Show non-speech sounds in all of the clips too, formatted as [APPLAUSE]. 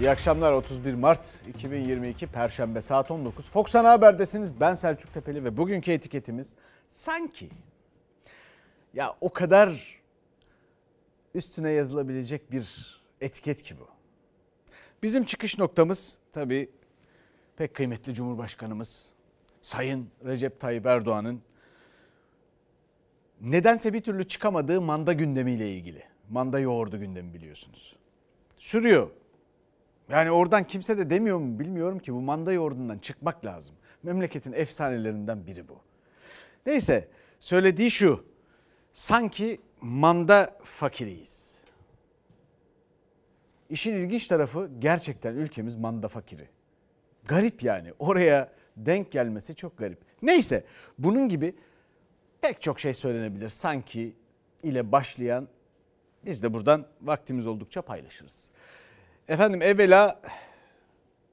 İyi akşamlar 31 Mart 2022 Perşembe saat 19. Fox Ana Haber'desiniz. Ben Selçuk Tepeli ve bugünkü etiketimiz sanki. Ya o kadar üstüne yazılabilecek bir etiket ki bu. Bizim çıkış noktamız tabii pek kıymetli Cumhurbaşkanımız Sayın Recep Tayyip Erdoğan'ın nedense bir türlü çıkamadığı manda gündemiyle ilgili. Manda yoğurdu gündemi biliyorsunuz. Sürüyor. Yani oradan kimse de demiyor mu bilmiyorum ki bu manda yoğurdundan çıkmak lazım. Memleketin efsanelerinden biri bu. Neyse söylediği şu. Sanki manda fakiriyiz. İşin ilginç tarafı gerçekten ülkemiz manda fakiri. Garip yani. Oraya denk gelmesi çok garip. Neyse bunun gibi pek çok şey söylenebilir. Sanki ile başlayan biz de buradan vaktimiz oldukça paylaşırız. Efendim evvela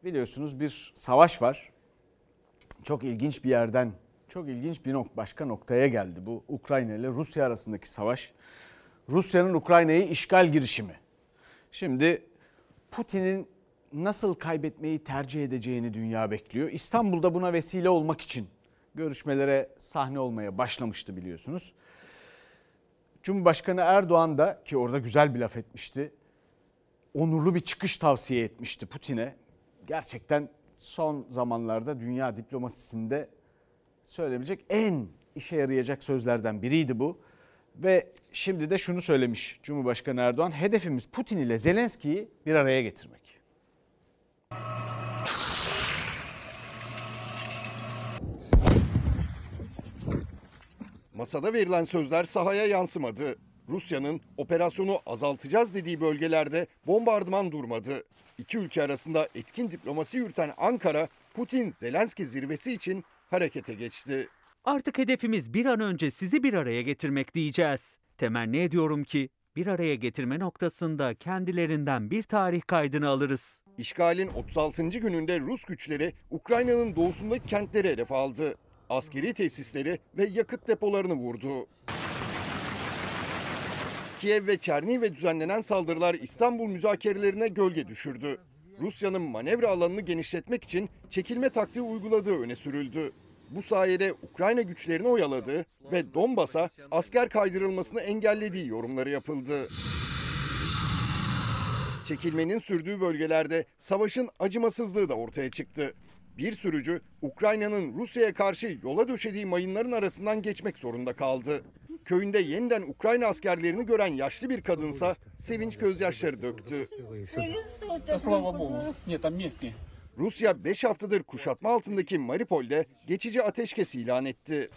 biliyorsunuz bir savaş var. Çok ilginç bir yerden, çok ilginç bir nok başka noktaya geldi bu Ukrayna ile Rusya arasındaki savaş. Rusya'nın Ukrayna'yı işgal girişimi. Şimdi Putin'in nasıl kaybetmeyi tercih edeceğini dünya bekliyor. İstanbul'da buna vesile olmak için görüşmelere sahne olmaya başlamıştı biliyorsunuz. Cumhurbaşkanı Erdoğan da ki orada güzel bir laf etmişti. Onurlu bir çıkış tavsiye etmişti Putin'e. Gerçekten son zamanlarda dünya diplomasisinde söyleyebilecek en işe yarayacak sözlerden biriydi bu. Ve şimdi de şunu söylemiş Cumhurbaşkanı Erdoğan. Hedefimiz Putin ile Zelenski'yi bir araya getirmek. Masada verilen sözler sahaya yansımadı. Rusya'nın operasyonu azaltacağız dediği bölgelerde bombardıman durmadı. İki ülke arasında etkin diplomasi yürüten Ankara, Putin-Zelenski zirvesi için harekete geçti. Artık hedefimiz bir an önce sizi bir araya getirmek diyeceğiz. Temenni ediyorum ki bir araya getirme noktasında kendilerinden bir tarih kaydını alırız. İşgalin 36. gününde Rus güçleri Ukrayna'nın doğusundaki kentleri hedef aldı. Askeri tesisleri ve yakıt depolarını vurdu. Kiev ve Çerniv'e düzenlenen saldırılar İstanbul müzakerelerine gölge düşürdü. Rusya'nın manevra alanını genişletmek için çekilme taktiği uyguladığı öne sürüldü. Bu sayede Ukrayna güçlerini oyaladığı ve Donbas'a asker kaydırılmasını engellediği yorumları yapıldı. Çekilmenin sürdüğü bölgelerde savaşın acımasızlığı da ortaya çıktı. Bir sürücü Ukrayna'nın Rusya'ya karşı yola döşediği mayınların arasından geçmek zorunda kaldı. Köyünde yeniden Ukrayna askerlerini gören yaşlı bir kadınsa sevinç gözyaşları döktü. Rusya 5 haftadır kuşatma altındaki Maripol'de geçici ateşkes ilan etti.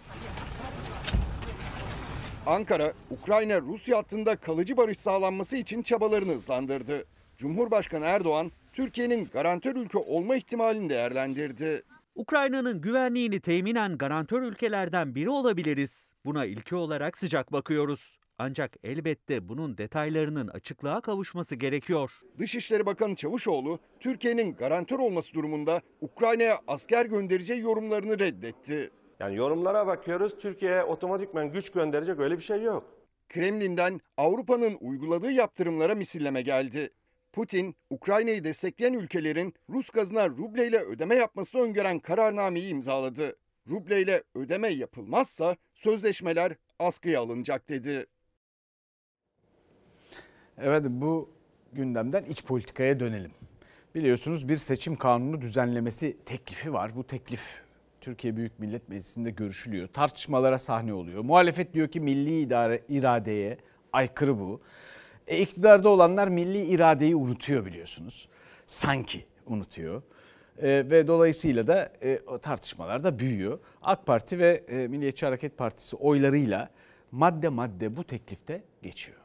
Ankara, Ukrayna-Rusya hattında kalıcı barış sağlanması için çabalarını hızlandırdı. Cumhurbaşkanı Erdoğan, Türkiye'nin garantör ülke olma ihtimalini değerlendirdi. Ukrayna'nın güvenliğini teminen garantör ülkelerden biri olabiliriz. Buna ilki olarak sıcak bakıyoruz. Ancak elbette bunun detaylarının açıklığa kavuşması gerekiyor. Dışişleri Bakanı Çavuşoğlu, Türkiye'nin garantör olması durumunda Ukrayna'ya asker göndereceği yorumlarını reddetti. Yani yorumlara bakıyoruz. Türkiye'ye otomatikman güç gönderecek öyle bir şey yok. Kremlin'den Avrupa'nın uyguladığı yaptırımlara misilleme geldi. Putin, Ukrayna'yı destekleyen ülkelerin Rus gazına rubleyle ödeme yapmasını öngören kararnameyi imzaladı. Rubleyle ödeme yapılmazsa sözleşmeler askıya alınacak dedi. Evet bu gündemden iç politikaya dönelim. Biliyorsunuz bir seçim kanunu düzenlemesi teklifi var. Bu teklif Türkiye Büyük Millet Meclisi'nde görüşülüyor. Tartışmalara sahne oluyor. Muhalefet diyor ki milli idare, iradeye aykırı bu. E, iktidarda olanlar milli iradeyi unutuyor biliyorsunuz. Sanki unutuyor. E, ve dolayısıyla da e, tartışmalar da büyüyor. AK Parti ve e, Milliyetçi Hareket Partisi oylarıyla madde madde bu teklifte geçiyor.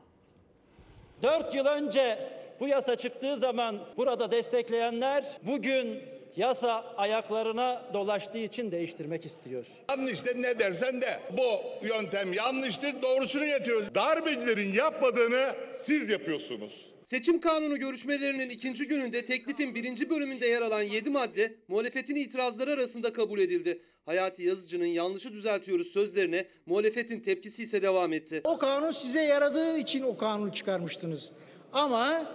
4 yıl önce bu yasa çıktığı zaman burada destekleyenler bugün yasa ayaklarına dolaştığı için değiştirmek istiyor. Yanlış de ne dersen de bu yöntem yanlıştır doğrusunu getiriyoruz. Darbecilerin yapmadığını siz yapıyorsunuz. Seçim kanunu görüşmelerinin ikinci gününde teklifin birinci bölümünde yer alan 7 madde muhalefetin itirazları arasında kabul edildi. Hayati Yazıcı'nın yanlışı düzeltiyoruz sözlerine muhalefetin tepkisi ise devam etti. O kanun size yaradığı için o kanunu çıkarmıştınız. Ama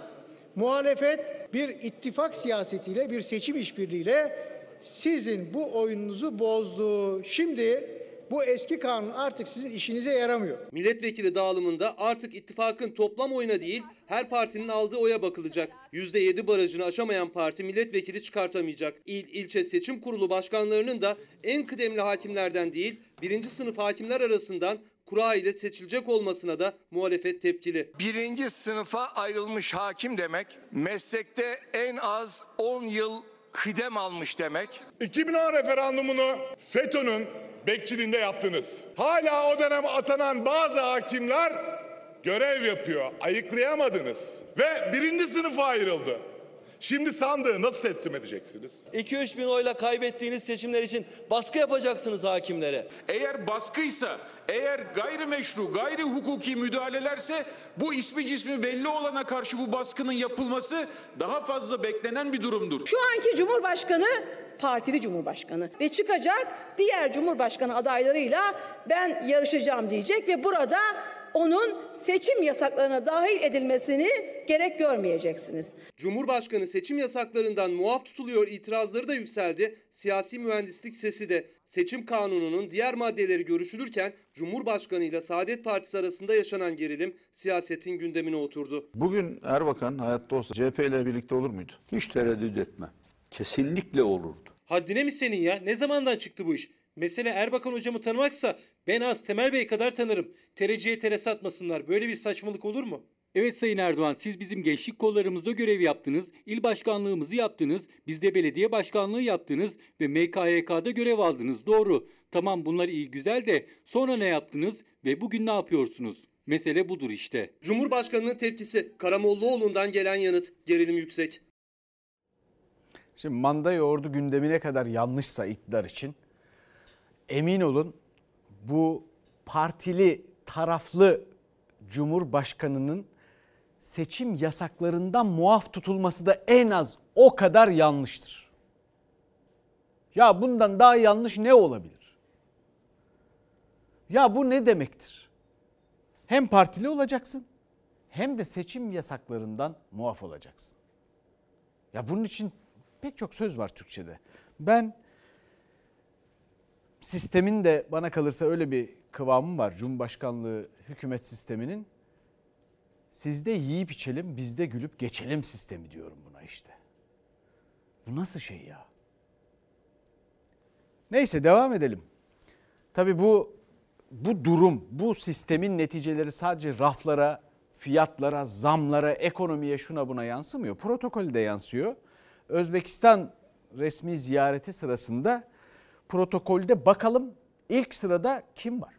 Muhalefet bir ittifak siyasetiyle, bir seçim işbirliğiyle sizin bu oyununuzu bozdu. Şimdi bu eski kanun artık sizin işinize yaramıyor. Milletvekili dağılımında artık ittifakın toplam oyuna değil her partinin aldığı oya bakılacak. %7 barajını aşamayan parti milletvekili çıkartamayacak. İl, ilçe seçim kurulu başkanlarının da en kıdemli hakimlerden değil birinci sınıf hakimler arasından kura ile seçilecek olmasına da muhalefet tepkili. birinci sınıfa ayrılmış hakim demek, meslekte en az 10 yıl kıdem almış demek. 2010 referandumunu FETÖ'nün bekçiliğinde yaptınız. Hala o dönem atanan bazı hakimler görev yapıyor. Ayıklayamadınız. Ve birinci sınıfa ayrıldı. Şimdi sandığı nasıl teslim edeceksiniz? 2-3 bin oyla kaybettiğiniz seçimler için baskı yapacaksınız hakimlere. Eğer baskıysa, eğer gayrimeşru, gayri hukuki müdahalelerse bu ismi cismi belli olana karşı bu baskının yapılması daha fazla beklenen bir durumdur. Şu anki Cumhurbaşkanı partili Cumhurbaşkanı ve çıkacak diğer Cumhurbaşkanı adaylarıyla ben yarışacağım diyecek ve burada onun seçim yasaklarına dahil edilmesini gerek görmeyeceksiniz. Cumhurbaşkanı seçim yasaklarından muaf tutuluyor itirazları da yükseldi. Siyasi mühendislik sesi de seçim kanununun diğer maddeleri görüşülürken Cumhurbaşkanı ile Saadet Partisi arasında yaşanan gerilim siyasetin gündemine oturdu. Bugün Erbakan hayatta olsa CHP ile birlikte olur muydu? Hiç tereddüt etme. Kesinlikle olurdu. Haddine mi senin ya? Ne zamandan çıktı bu iş? Mesele Erbakan hocamı tanımaksa ben az Temel Bey kadar tanırım. Tereciye tere satmasınlar. Böyle bir saçmalık olur mu? Evet Sayın Erdoğan siz bizim gençlik kollarımızda görev yaptınız, il başkanlığımızı yaptınız, biz de belediye başkanlığı yaptınız ve MKYK'da görev aldınız doğru. Tamam bunlar iyi güzel de sonra ne yaptınız ve bugün ne yapıyorsunuz? Mesele budur işte. Cumhurbaşkanının tepkisi Karamollaoğlu'ndan gelen yanıt gerilim yüksek. Şimdi manda yoğurdu gündemine kadar yanlışsa iktidar için emin olun bu partili taraflı cumhurbaşkanının seçim yasaklarından muaf tutulması da en az o kadar yanlıştır. Ya bundan daha yanlış ne olabilir? Ya bu ne demektir? Hem partili olacaksın hem de seçim yasaklarından muaf olacaksın. Ya bunun için pek çok söz var Türkçe'de. Ben sistemin de bana kalırsa öyle bir kıvamı var. Cumhurbaşkanlığı hükümet sisteminin. Sizde yiyip içelim, bizde gülüp geçelim sistemi diyorum buna işte. Bu nasıl şey ya? Neyse devam edelim. Tabii bu bu durum, bu sistemin neticeleri sadece raflara, fiyatlara, zamlara, ekonomiye şuna buna yansımıyor. Protokolde yansıyor. Özbekistan resmi ziyareti sırasında protokolde bakalım ilk sırada kim var?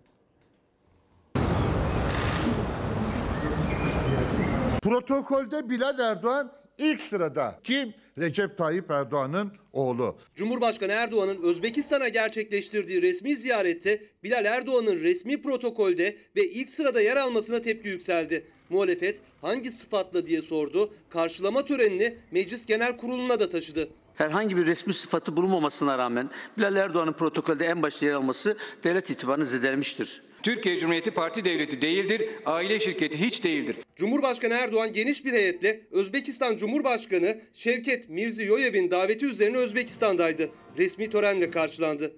Protokolde Bilal Erdoğan ilk sırada. Kim? Recep Tayyip Erdoğan'ın oğlu. Cumhurbaşkanı Erdoğan'ın Özbekistan'a gerçekleştirdiği resmi ziyarette Bilal Erdoğan'ın resmi protokolde ve ilk sırada yer almasına tepki yükseldi. Muhalefet hangi sıfatla diye sordu. Karşılama törenini Meclis Genel Kurulu'na da taşıdı. Herhangi bir resmi sıfatı bulunmamasına rağmen Bilal Erdoğan'ın protokolde en başta yer alması devlet itibarını zedelenmiştir. Türkiye Cumhuriyeti parti devleti değildir, aile şirketi hiç değildir. Cumhurbaşkanı Erdoğan geniş bir heyetle Özbekistan Cumhurbaşkanı Şevket Mirziyoyev'in daveti üzerine Özbekistan'daydı. Resmi törenle karşılandı.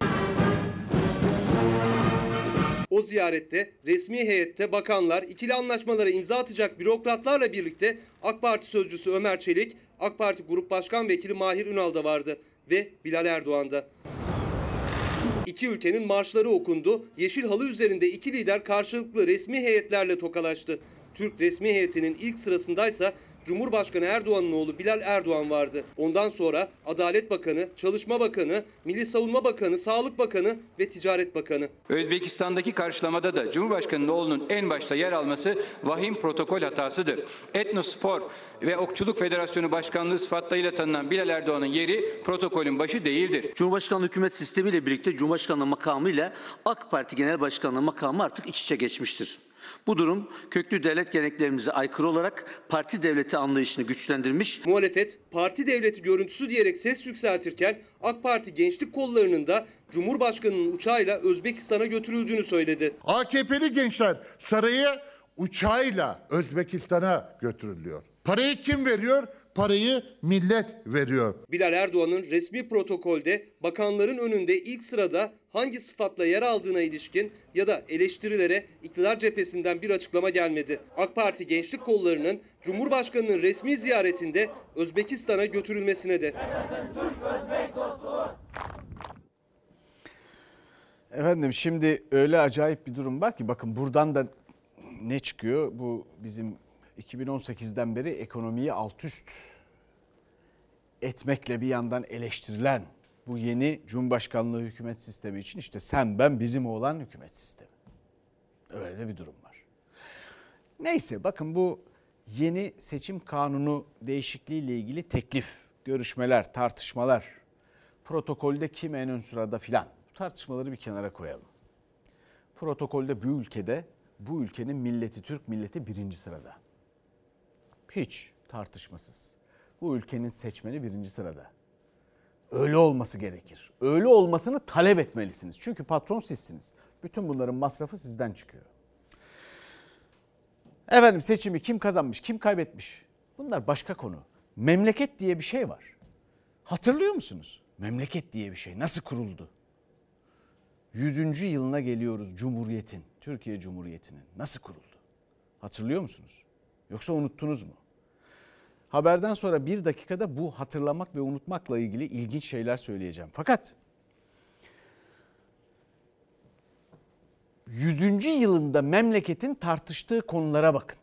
O ziyarette resmi heyette bakanlar, ikili anlaşmalara imza atacak bürokratlarla birlikte AK Parti sözcüsü Ömer Çelik, AK Parti Grup Başkan Vekili Mahir Ünal da vardı ve Bilal Erdoğan da. İki ülkenin marşları okundu. Yeşil halı üzerinde iki lider karşılıklı resmi heyetlerle tokalaştı. Türk resmi heyetinin ilk sırasındaysa Cumhurbaşkanı Erdoğan'ın oğlu Bilal Erdoğan vardı. Ondan sonra Adalet Bakanı, Çalışma Bakanı, Milli Savunma Bakanı, Sağlık Bakanı ve Ticaret Bakanı. Özbekistan'daki karşılamada da Cumhurbaşkanı'nın oğlunun en başta yer alması vahim protokol hatasıdır. Etnospor ve Okçuluk Federasyonu Başkanlığı sıfatlarıyla tanınan Bilal Erdoğan'ın yeri protokolün başı değildir. Cumhurbaşkanlığı hükümet sistemiyle birlikte Cumhurbaşkanlığı makamı ile AK Parti Genel Başkanlığı makamı artık iç içe geçmiştir. Bu durum köklü devlet geleneklerimize aykırı olarak parti devleti anlayışını güçlendirmiş. Muhalefet parti devleti görüntüsü diyerek ses yükseltirken AK Parti gençlik kollarının da Cumhurbaşkanı'nın uçağıyla Özbekistan'a götürüldüğünü söyledi. AKP'li gençler saraya uçağıyla Özbekistan'a götürülüyor. Parayı kim veriyor? Parayı millet veriyor. Bilal Erdoğan'ın resmi protokolde bakanların önünde ilk sırada hangi sıfatla yer aldığına ilişkin ya da eleştirilere iktidar cephesinden bir açıklama gelmedi. AK Parti gençlik kollarının Cumhurbaşkanı'nın resmi ziyaretinde Özbekistan'a götürülmesine de. Efendim şimdi öyle acayip bir durum var ki bakın buradan da ne çıkıyor? Bu bizim 2018'den beri ekonomiyi alt üst etmekle bir yandan eleştirilen bu yeni Cumhurbaşkanlığı hükümet sistemi için işte sen ben bizim olan hükümet sistemi. Öyle de bir durum var. Neyse bakın bu yeni seçim kanunu değişikliği ile ilgili teklif, görüşmeler, tartışmalar, protokolde kim en ön sırada filan bu tartışmaları bir kenara koyalım. Protokolde bu ülkede bu ülkenin milleti Türk milleti birinci sırada. Hiç tartışmasız. Bu ülkenin seçmeni birinci sırada. Öyle olması gerekir. Öyle olmasını talep etmelisiniz. Çünkü patron sizsiniz. Bütün bunların masrafı sizden çıkıyor. Efendim seçimi kim kazanmış, kim kaybetmiş? Bunlar başka konu. Memleket diye bir şey var. Hatırlıyor musunuz? Memleket diye bir şey nasıl kuruldu? 100. yılına geliyoruz Cumhuriyet'in, Türkiye Cumhuriyeti'nin nasıl kuruldu? Hatırlıyor musunuz? Yoksa unuttunuz mu? Haberden sonra bir dakikada bu hatırlamak ve unutmakla ilgili ilginç şeyler söyleyeceğim. Fakat 100. yılında memleketin tartıştığı konulara bakın.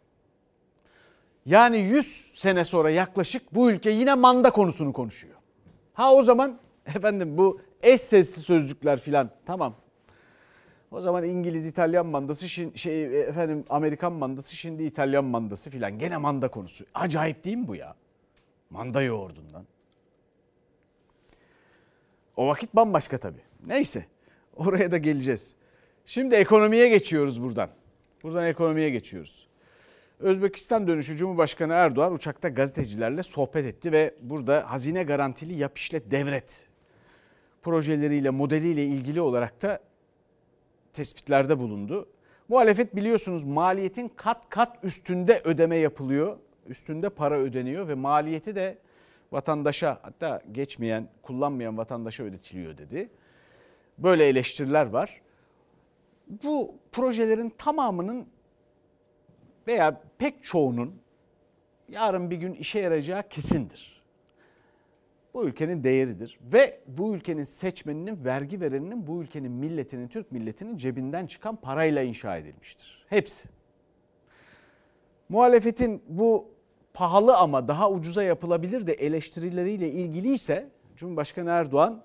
Yani 100 sene sonra yaklaşık bu ülke yine manda konusunu konuşuyor. Ha o zaman efendim bu eş sesli sözcükler filan tamam. O zaman İngiliz İtalyan mandası şey efendim Amerikan mandası şimdi İtalyan mandası filan gene manda konusu. Acayip değil mi bu ya? Manda yoğurdundan. O vakit bambaşka tabii. Neyse [LAUGHS] oraya da geleceğiz. Şimdi ekonomiye geçiyoruz buradan. Buradan ekonomiye geçiyoruz. Özbekistan dönüşü Cumhurbaşkanı Erdoğan uçakta gazetecilerle sohbet etti ve burada hazine garantili yap işlet devret projeleriyle modeliyle ilgili olarak da tespitlerde bulundu. Muhalefet biliyorsunuz maliyetin kat kat üstünde ödeme yapılıyor. Üstünde para ödeniyor ve maliyeti de vatandaşa hatta geçmeyen, kullanmayan vatandaşa ödetiliyor dedi. Böyle eleştiriler var. Bu projelerin tamamının veya pek çoğunun yarın bir gün işe yarayacağı kesindir. Bu ülkenin değeridir ve bu ülkenin seçmeninin, vergi vereninin, bu ülkenin milletinin, Türk milletinin cebinden çıkan parayla inşa edilmiştir. Hepsi. Muhalefetin bu pahalı ama daha ucuza yapılabilir de eleştirileriyle ilgiliyse Cumhurbaşkanı Erdoğan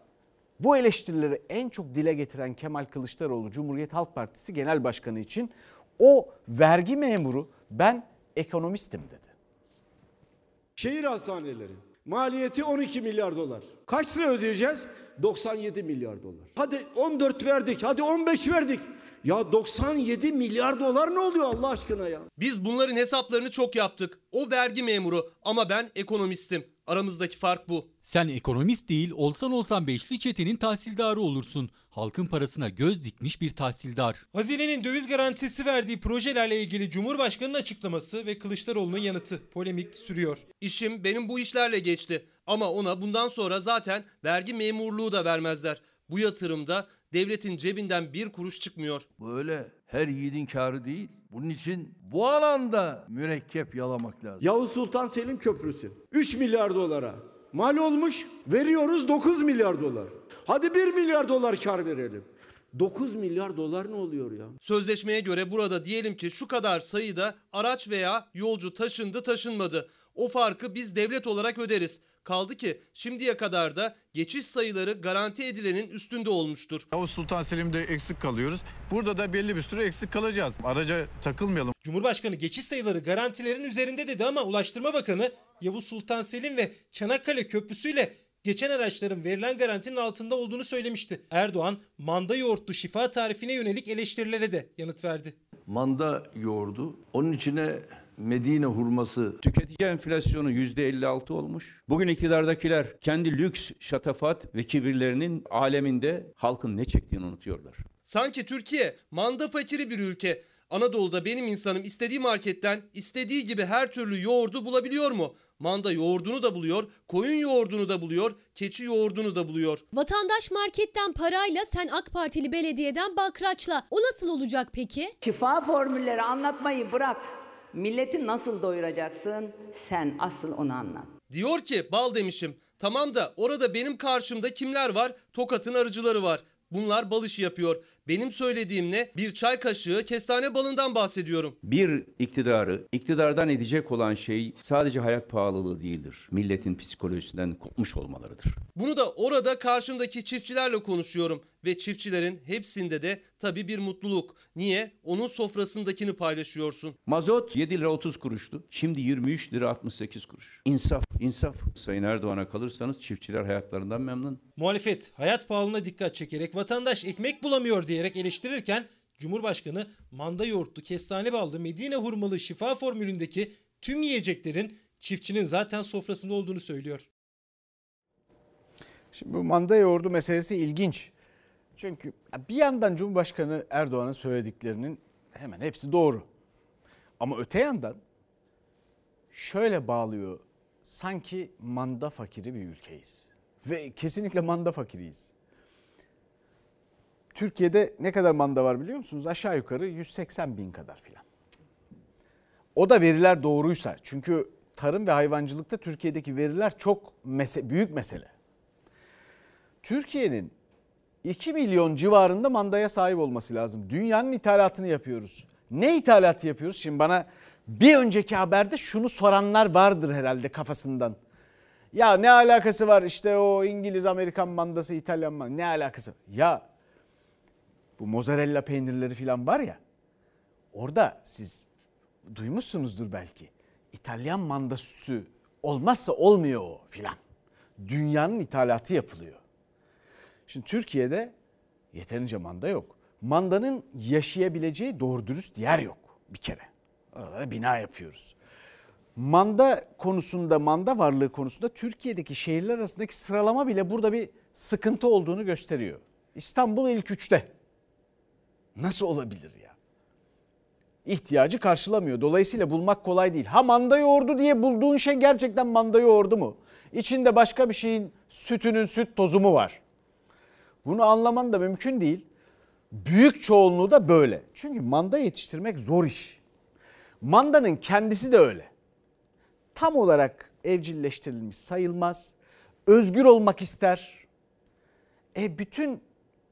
bu eleştirileri en çok dile getiren Kemal Kılıçdaroğlu Cumhuriyet Halk Partisi Genel Başkanı için o vergi memuru ben ekonomistim dedi. Şehir hastaneleri maliyeti 12 milyar dolar. Kaç lira ödeyeceğiz? 97 milyar dolar. Hadi 14 verdik, hadi 15 verdik. Ya 97 milyar dolar ne oluyor Allah aşkına ya? Biz bunların hesaplarını çok yaptık. O vergi memuru ama ben ekonomistim. Aramızdaki fark bu. Sen ekonomist değil, olsan olsan beşli çetenin tahsildarı olursun. Halkın parasına göz dikmiş bir tahsildar. Hazinenin döviz garantisi verdiği projelerle ilgili Cumhurbaşkanı'nın açıklaması ve Kılıçdaroğlu'nun yanıtı. Polemik sürüyor. İşim benim bu işlerle geçti. Ama ona bundan sonra zaten vergi memurluğu da vermezler. Bu yatırımda devletin cebinden bir kuruş çıkmıyor. Bu öyle her yiğidin karı değil. Bunun için bu alanda mürekkep yalamak lazım. Yavuz Sultan Selim Köprüsü 3 milyar dolara mal olmuş veriyoruz 9 milyar dolar. Hadi 1 milyar dolar kar verelim. 9 milyar dolar ne oluyor ya? Sözleşmeye göre burada diyelim ki şu kadar sayıda araç veya yolcu taşındı taşınmadı. O farkı biz devlet olarak öderiz. Kaldı ki şimdiye kadar da geçiş sayıları garanti edilenin üstünde olmuştur. Yavuz Sultan Selim'de eksik kalıyoruz. Burada da belli bir süre eksik kalacağız. Araca takılmayalım. Cumhurbaşkanı geçiş sayıları garantilerin üzerinde dedi ama Ulaştırma Bakanı Yavuz Sultan Selim ve Çanakkale Köprüsü ile geçen araçların verilen garantinin altında olduğunu söylemişti. Erdoğan manda yoğurtlu şifa tarifine yönelik eleştirilere de yanıt verdi. Manda yoğurdu. Onun içine Medine hurması. Tüketici enflasyonu %56 olmuş. Bugün iktidardakiler kendi lüks, şatafat ve kibirlerinin aleminde halkın ne çektiğini unutuyorlar. Sanki Türkiye manda fakiri bir ülke Anadolu'da benim insanım istediği marketten istediği gibi her türlü yoğurdu bulabiliyor mu? Manda yoğurdunu da buluyor, koyun yoğurdunu da buluyor, keçi yoğurdunu da buluyor. Vatandaş marketten parayla sen AK Partili belediyeden bakraçla. O nasıl olacak peki? Şifa formülleri anlatmayı bırak. Milleti nasıl doyuracaksın? Sen asıl onu anlat. Diyor ki bal demişim. Tamam da orada benim karşımda kimler var? Tokat'ın arıcıları var. Bunlar bal işi yapıyor. Benim söylediğim ne? Bir çay kaşığı kestane balından bahsediyorum. Bir iktidarı, iktidardan edecek olan şey sadece hayat pahalılığı değildir. Milletin psikolojisinden kopmuş olmalarıdır. Bunu da orada karşımdaki çiftçilerle konuşuyorum. Ve çiftçilerin hepsinde de tabii bir mutluluk. Niye? Onun sofrasındakini paylaşıyorsun. Mazot 7 lira 30 kuruştu. Şimdi 23 lira 68 kuruş. İnsaf, insaf. Sayın Erdoğan'a kalırsanız çiftçiler hayatlarından memnun. Muhalefet hayat pahalılığına dikkat çekerek vatandaş ekmek bulamıyor diyerek eleştirirken Cumhurbaşkanı manda yoğurtlu, kestane ballı, Medine hurmalı şifa formülündeki tüm yiyeceklerin çiftçinin zaten sofrasında olduğunu söylüyor. Şimdi bu manda yoğurdu meselesi ilginç. Çünkü bir yandan Cumhurbaşkanı Erdoğan'ın söylediklerinin hemen hepsi doğru. Ama öte yandan şöyle bağlıyor. Sanki manda fakiri bir ülkeyiz. Ve kesinlikle manda fakiriyiz. Türkiye'de ne kadar manda var biliyor musunuz? Aşağı yukarı 180 bin kadar filan. O da veriler doğruysa. Çünkü tarım ve hayvancılıkta Türkiye'deki veriler çok mese büyük mesele. Türkiye'nin 2 milyon civarında mandaya sahip olması lazım. Dünyanın ithalatını yapıyoruz. Ne ithalatı yapıyoruz? Şimdi bana bir önceki haberde şunu soranlar vardır herhalde kafasından. Ya ne alakası var işte o İngiliz Amerikan mandası İtalyan mandası ne alakası? Ya bu mozzarella peynirleri falan var ya orada siz duymuşsunuzdur belki. İtalyan manda sütü olmazsa olmuyor o filan. Dünyanın ithalatı yapılıyor. Şimdi Türkiye'de yeterince manda yok. Mandanın yaşayabileceği doğru dürüst yer yok bir kere. Oralara bina yapıyoruz. Manda konusunda, manda varlığı konusunda Türkiye'deki şehirler arasındaki sıralama bile burada bir sıkıntı olduğunu gösteriyor. İstanbul ilk üçte. Nasıl olabilir ya? İhtiyacı karşılamıyor. Dolayısıyla bulmak kolay değil. Ha manda yoğurdu diye bulduğun şey gerçekten manda yoğurdu mu? İçinde başka bir şeyin sütünün süt tozu mu var? Bunu anlaman da mümkün değil. Büyük çoğunluğu da böyle. Çünkü manda yetiştirmek zor iş. Mandanın kendisi de öyle. Tam olarak evcilleştirilmiş sayılmaz. Özgür olmak ister. E bütün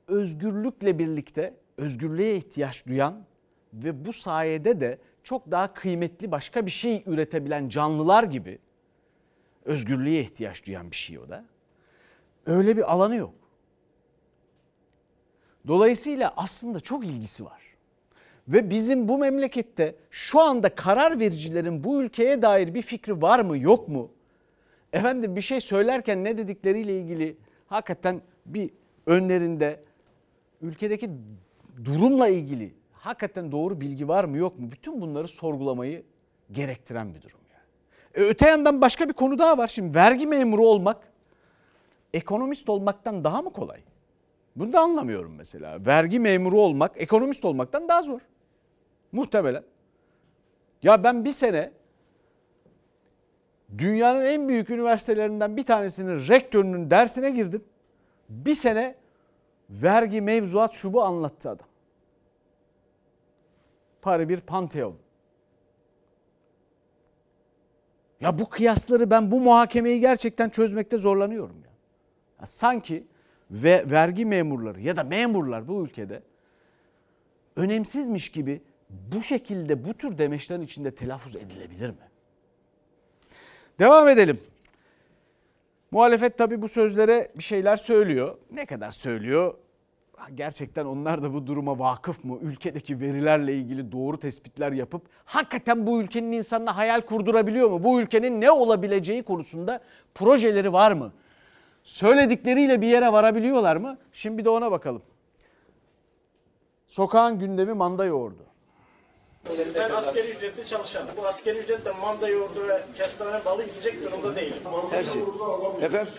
özgürlükle birlikte özgürlüğe ihtiyaç duyan ve bu sayede de çok daha kıymetli başka bir şey üretebilen canlılar gibi özgürlüğe ihtiyaç duyan bir şey o da. Öyle bir alanı yok. Dolayısıyla aslında çok ilgisi var. Ve bizim bu memlekette şu anda karar vericilerin bu ülkeye dair bir fikri var mı yok mu? Efendim bir şey söylerken ne dedikleriyle ilgili hakikaten bir önlerinde ülkedeki durumla ilgili hakikaten doğru bilgi var mı yok mu? Bütün bunları sorgulamayı gerektiren bir durum yani. E öte yandan başka bir konu daha var. Şimdi vergi memuru olmak ekonomist olmaktan daha mı kolay? Bunu da anlamıyorum mesela. Vergi memuru olmak ekonomist olmaktan daha zor. Muhtemelen. Ya ben bir sene dünyanın en büyük üniversitelerinden bir tanesinin rektörünün dersine girdim. Bir sene vergi mevzuat şubu anlattı adam. Para bir panteon. Ya bu kıyasları ben bu muhakemeyi gerçekten çözmekte zorlanıyorum ya. ya sanki ve vergi memurları ya da memurlar bu ülkede önemsizmiş gibi bu şekilde bu tür demeçlerin içinde telaffuz edilebilir mi? Devam edelim. Muhalefet tabii bu sözlere bir şeyler söylüyor. Ne kadar söylüyor? Gerçekten onlar da bu duruma vakıf mı? Ülkedeki verilerle ilgili doğru tespitler yapıp hakikaten bu ülkenin insanına hayal kurdurabiliyor mu? Bu ülkenin ne olabileceği konusunda projeleri var mı? Söyledikleriyle bir yere varabiliyorlar mı? Şimdi de ona bakalım. Sokağın gündemi manda yoğurdu. Ben askeri ücretli çalışanım. Bu askeri ücretle manda yoğurdu ve kestane balı gidecek durumda değilim. Her şey. Efendim?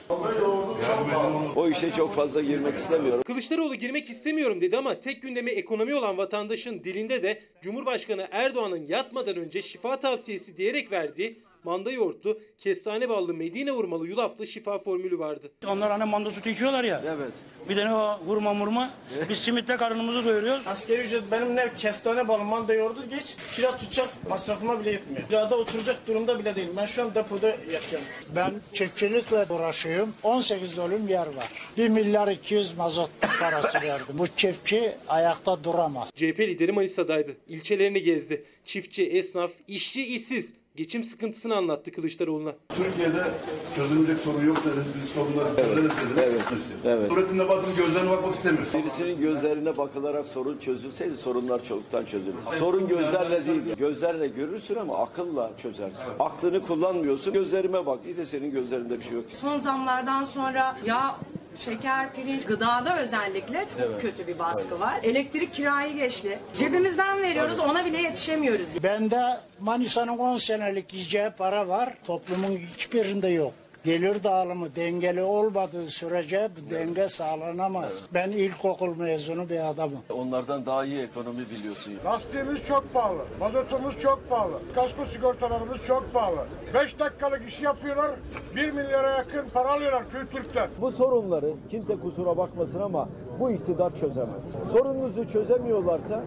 O işe çok fazla girmek istemiyorum. Kılıçdaroğlu girmek istemiyorum dedi ama tek gündemi ekonomi olan vatandaşın dilinde de Cumhurbaşkanı Erdoğan'ın yatmadan önce şifa tavsiyesi diyerek verdiği manda yoğurtlu, kestane ballı, Medine hurmalı yulaflı şifa formülü vardı. Onlar hani manda sütü içiyorlar ya. Evet. Bir de ne o hurma murma. Biz simitle karnımızı doyuruyoruz. Askeri ücret benim ne kestane balı manda yoğurdu geç. Kira tutacak masrafıma bile yetmiyor. Kirada oturacak durumda bile değilim. Ben şu an depoda yatıyorum. Ben çiftçilikle uğraşıyorum. 18 dönüm yer var. 1 milyar 200 mazot parası verdim. Bu çiftçi ayakta duramaz. CHP lideri Manisa'daydı. İlçelerini gezdi. Çiftçi, esnaf, işçi, işsiz. Geçim sıkıntısını anlattı Kılıçdaroğlu'na. Türkiye'de çözülecek sorun yok dediniz. Biz sorunları çözeriz dediniz. Evet. Evet. Nurettin Nebati'nin gözlerine bakmak istemiyor. Birisinin gözlerine bakılarak sorun çözülseydi sorunlar çoktan çözülür. Sorun gözlerle değil. Gözlerle görürsün ama akılla çözersin. Aklını kullanmıyorsun. Gözlerime bak. İyi de senin gözlerinde bir şey yok. Son zamlardan sonra ya şeker, pirinç, gıdada özellikle çok Evet. kötü bir baskı var. Elektrik kirayı geçti. Cebimizden veriyoruz ona bile yetişemiyoruz. Bende Manisa'nın 10 senelik yiyeceği para var. Toplumun hiçbirinde yok. Gelir dağılımı dengeli olmadığı sürece bu denge sağlanamaz. Ben ilkokul mezunu bir adamım. Onlardan daha iyi ekonomi biliyorsun. Lastiğimiz çok pahalı, mazotumuz çok pahalı, kasko sigortalarımız çok pahalı. 5 dakikalık işi yapıyorlar, 1 milyara yakın para alıyorlar TÜRK'ten. Bu sorunları kimse kusura bakmasın ama bu iktidar çözemez. Sorununuzu çözemiyorlarsa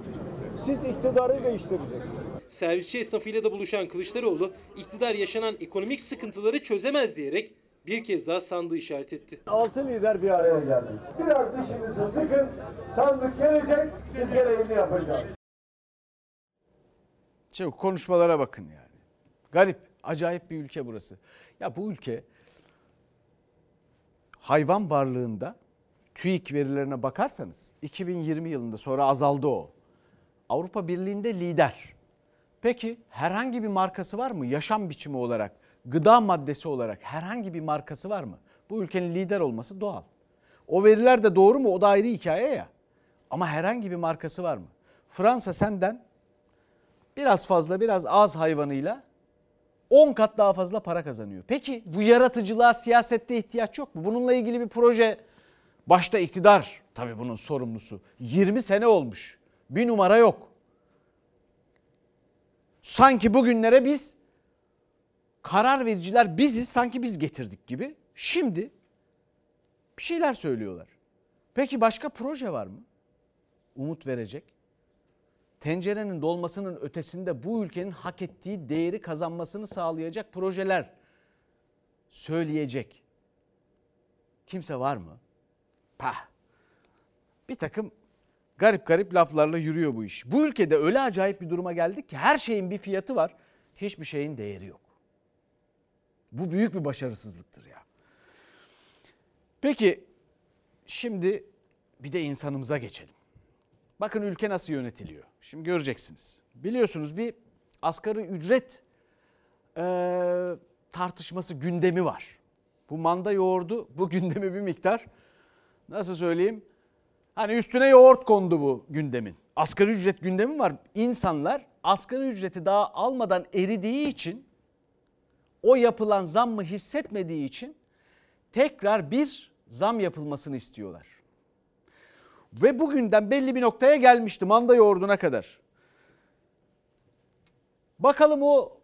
siz iktidarı değiştireceksiniz. Servisçi esnafıyla da buluşan Kılıçdaroğlu, iktidar yaşanan ekonomik sıkıntıları çözemez diyerek bir kez daha sandığı işaret etti. Altı lider bir araya geldi. Biraz dişinizi sıkın, sandık gelecek, biz gereğini yapacağız. Şimdi konuşmalara bakın yani. Garip, acayip bir ülke burası. Ya bu ülke hayvan varlığında TÜİK verilerine bakarsanız 2020 yılında sonra azaldı o. Avrupa Birliği'nde lider. Peki herhangi bir markası var mı yaşam biçimi olarak, gıda maddesi olarak herhangi bir markası var mı? Bu ülkenin lider olması doğal. O veriler de doğru mu o da ayrı hikaye ya. Ama herhangi bir markası var mı? Fransa senden biraz fazla biraz az hayvanıyla 10 kat daha fazla para kazanıyor. Peki bu yaratıcılığa siyasette ihtiyaç yok mu? Bununla ilgili bir proje başta iktidar tabii bunun sorumlusu. 20 sene olmuş. Bir numara yok. Sanki bugünlere biz karar vericiler biziz sanki biz getirdik gibi. Şimdi bir şeyler söylüyorlar. Peki başka proje var mı? Umut verecek tencerenin dolmasının ötesinde bu ülkenin hak ettiği değeri kazanmasını sağlayacak projeler söyleyecek. Kimse var mı? Pah. Bir takım garip garip laflarla yürüyor bu iş. Bu ülkede öyle acayip bir duruma geldik ki her şeyin bir fiyatı var, hiçbir şeyin değeri yok. Bu büyük bir başarısızlıktır ya. Peki şimdi bir de insanımıza geçelim. Bakın ülke nasıl yönetiliyor. Şimdi göreceksiniz. Biliyorsunuz bir asgari ücret e, tartışması gündemi var. Bu manda yoğurdu bu gündemi bir miktar nasıl söyleyeyim? Hani üstüne yoğurt kondu bu gündemin. Asgari ücret gündemi var. İnsanlar asgari ücreti daha almadan eridiği için o yapılan zammı hissetmediği için tekrar bir zam yapılmasını istiyorlar. Ve bugünden belli bir noktaya gelmişti manda yoğurduna kadar. Bakalım o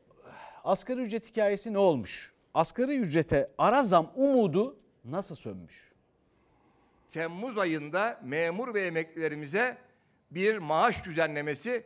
asgari ücret hikayesi ne olmuş? Asgari ücrete ara zam umudu nasıl sönmüş? Temmuz ayında memur ve emeklilerimize bir maaş düzenlemesi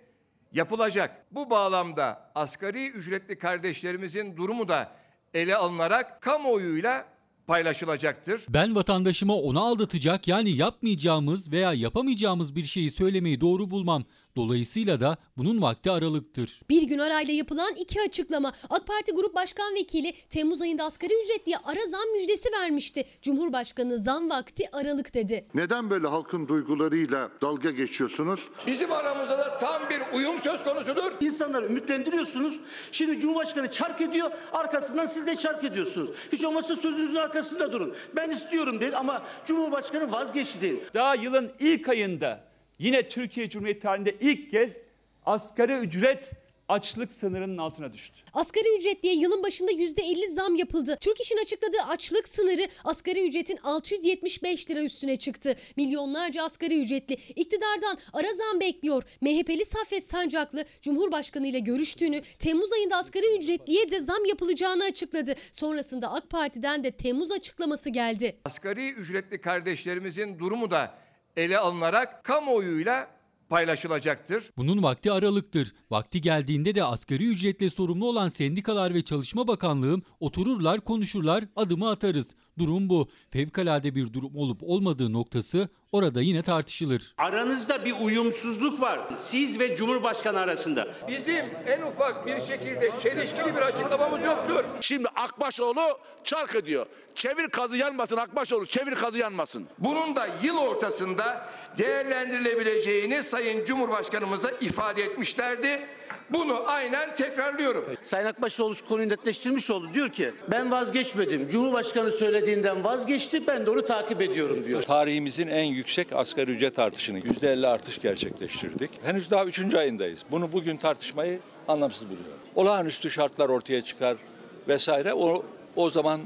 yapılacak. Bu bağlamda asgari ücretli kardeşlerimizin durumu da ele alınarak kamuoyuyla paylaşılacaktır. Ben vatandaşıma onu aldatacak yani yapmayacağımız veya yapamayacağımız bir şeyi söylemeyi doğru bulmam. Dolayısıyla da bunun vakti aralıktır. Bir gün arayla yapılan iki açıklama. AK Parti Grup Başkan Vekili Temmuz ayında asgari ücretliye ara zam müjdesi vermişti. Cumhurbaşkanı zam vakti aralık dedi. Neden böyle halkın duygularıyla dalga geçiyorsunuz? Bizim aramızda da tam bir uyum söz konusudur. İnsanları ümitlendiriyorsunuz. Şimdi Cumhurbaşkanı çark ediyor. Arkasından siz de çark ediyorsunuz. Hiç olmazsa sözünüzün arkasında durun. Ben istiyorum dedi ama Cumhurbaşkanı vazgeçti. Daha yılın ilk ayında yine Türkiye Cumhuriyeti tarihinde ilk kez asgari ücret açlık sınırının altına düştü. Asgari ücretliye yılın başında %50 zam yapıldı. Türk İş'in açıkladığı açlık sınırı asgari ücretin 675 lira üstüne çıktı. Milyonlarca asgari ücretli iktidardan ara zam bekliyor. MHP'li Saffet Sancaklı Cumhurbaşkanı ile görüştüğünü, Temmuz ayında asgari ücretliye de zam yapılacağını açıkladı. Sonrasında AK Parti'den de Temmuz açıklaması geldi. Asgari ücretli kardeşlerimizin durumu da ele alınarak kamuoyuyla paylaşılacaktır. Bunun vakti aralıktır. Vakti geldiğinde de asgari ücretle sorumlu olan sendikalar ve Çalışma Bakanlığım otururlar konuşurlar adımı atarız. Durum bu. Fevkalade bir durum olup olmadığı noktası orada yine tartışılır. Aranızda bir uyumsuzluk var. Siz ve Cumhurbaşkanı arasında. Bizim en ufak bir şekilde çelişkili bir açıklamamız yoktur. Şimdi Akbaşoğlu çark ediyor. Çevir kazı yanmasın Akbaşoğlu çevir kazı yanmasın. Bunun da yıl ortasında değerlendirilebileceğini Sayın Cumhurbaşkanımıza ifade etmişlerdi. Bunu aynen tekrarlıyorum. Sayın Akbaşoğlu şu konuyu netleştirmiş oldu. Diyor ki ben vazgeçmedim. Cumhurbaşkanı söylediğinden vazgeçti. Ben de onu takip ediyorum diyor. Tarihimizin en yüksek asgari ücret artışını %50 artış gerçekleştirdik. Henüz daha 3. ayındayız. Bunu bugün tartışmayı anlamsız buluyorum. Olağanüstü şartlar ortaya çıkar vesaire o, o zaman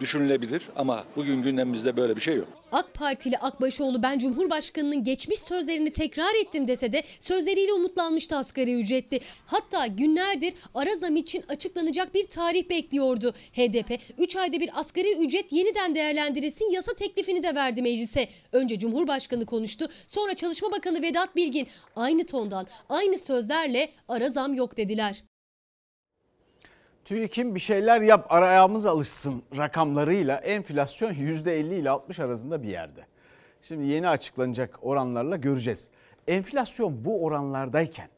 düşünülebilir ama bugün gündemimizde böyle bir şey yok. AK Partili Akbaşoğlu ben Cumhurbaşkanı'nın geçmiş sözlerini tekrar ettim dese de sözleriyle umutlanmıştı asgari ücretli. Hatta günlerdir ara zam için açıklanacak bir tarih bekliyordu. HDP 3 ayda bir asgari ücret yeniden değerlendirilsin yasa teklifini de verdi meclise. Önce Cumhurbaşkanı konuştu sonra Çalışma Bakanı Vedat Bilgin aynı tondan aynı sözlerle ara zam yok dediler. TÜİK'in bir şeyler yap arayağımız alışsın rakamlarıyla enflasyon %50 ile 60 arasında bir yerde. Şimdi yeni açıklanacak oranlarla göreceğiz. Enflasyon bu oranlardayken